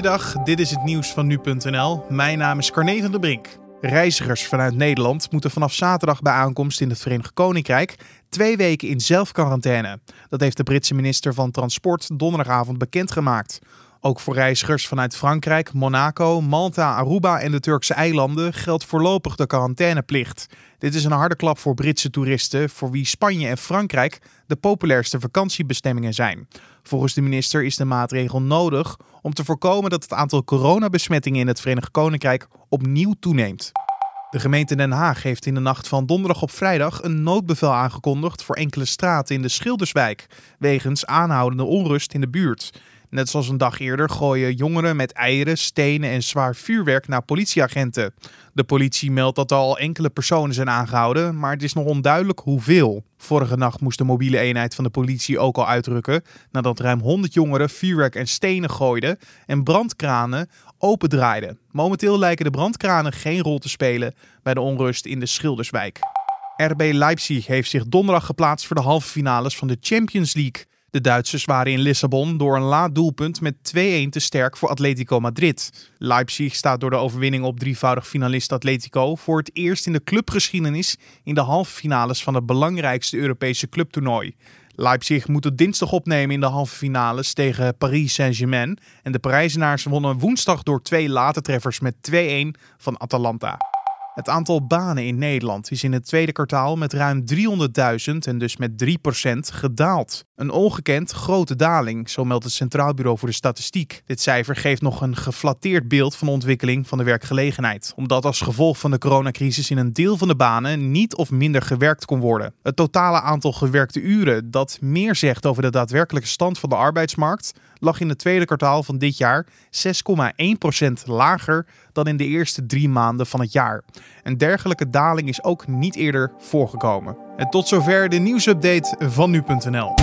Goeiedag, dit is het nieuws van nu.nl. Mijn naam is Carne van der Brink. Reizigers vanuit Nederland moeten vanaf zaterdag bij aankomst in het Verenigd Koninkrijk twee weken in zelfquarantaine. Dat heeft de Britse minister van Transport donderdagavond bekendgemaakt. Ook voor reizigers vanuit Frankrijk, Monaco, Malta, Aruba en de Turkse eilanden geldt voorlopig de quarantaineplicht. Dit is een harde klap voor Britse toeristen, voor wie Spanje en Frankrijk de populairste vakantiebestemmingen zijn. Volgens de minister is de maatregel nodig om te voorkomen dat het aantal coronabesmettingen in het Verenigd Koninkrijk opnieuw toeneemt. De gemeente Den Haag heeft in de nacht van donderdag op vrijdag een noodbevel aangekondigd voor enkele straten in de Schilderswijk, wegens aanhoudende onrust in de buurt. Net zoals een dag eerder gooien jongeren met eieren, stenen en zwaar vuurwerk naar politieagenten. De politie meldt dat er al enkele personen zijn aangehouden, maar het is nog onduidelijk hoeveel. Vorige nacht moest de mobiele eenheid van de politie ook al uitrukken nadat ruim 100 jongeren vuurwerk en stenen gooiden en brandkranen opendraaiden. Momenteel lijken de brandkranen geen rol te spelen bij de onrust in de Schilderswijk. RB Leipzig heeft zich donderdag geplaatst voor de halve finales van de Champions League. De Duitsers waren in Lissabon door een laat doelpunt met 2-1 te sterk voor Atletico Madrid. Leipzig staat door de overwinning op drievoudig finalist Atletico voor het eerst in de clubgeschiedenis in de halve finales van het belangrijkste Europese clubtoernooi. Leipzig moet het dinsdag opnemen in de halve finales tegen Paris Saint-Germain. En de Parijzenaars wonnen woensdag door twee late treffers met 2-1 van Atalanta. Het aantal banen in Nederland is in het tweede kwartaal met ruim 300.000 en dus met 3% gedaald. Een ongekend grote daling, zo meldt het Centraal Bureau voor de Statistiek. Dit cijfer geeft nog een geflatteerd beeld van de ontwikkeling van de werkgelegenheid, omdat als gevolg van de coronacrisis in een deel van de banen niet of minder gewerkt kon worden. Het totale aantal gewerkte uren dat meer zegt over de daadwerkelijke stand van de arbeidsmarkt lag in het tweede kwartaal van dit jaar 6,1% lager dan in de eerste drie maanden van het jaar. Een dergelijke daling is ook niet eerder voorgekomen. En tot zover de nieuwsupdate van nu.nl.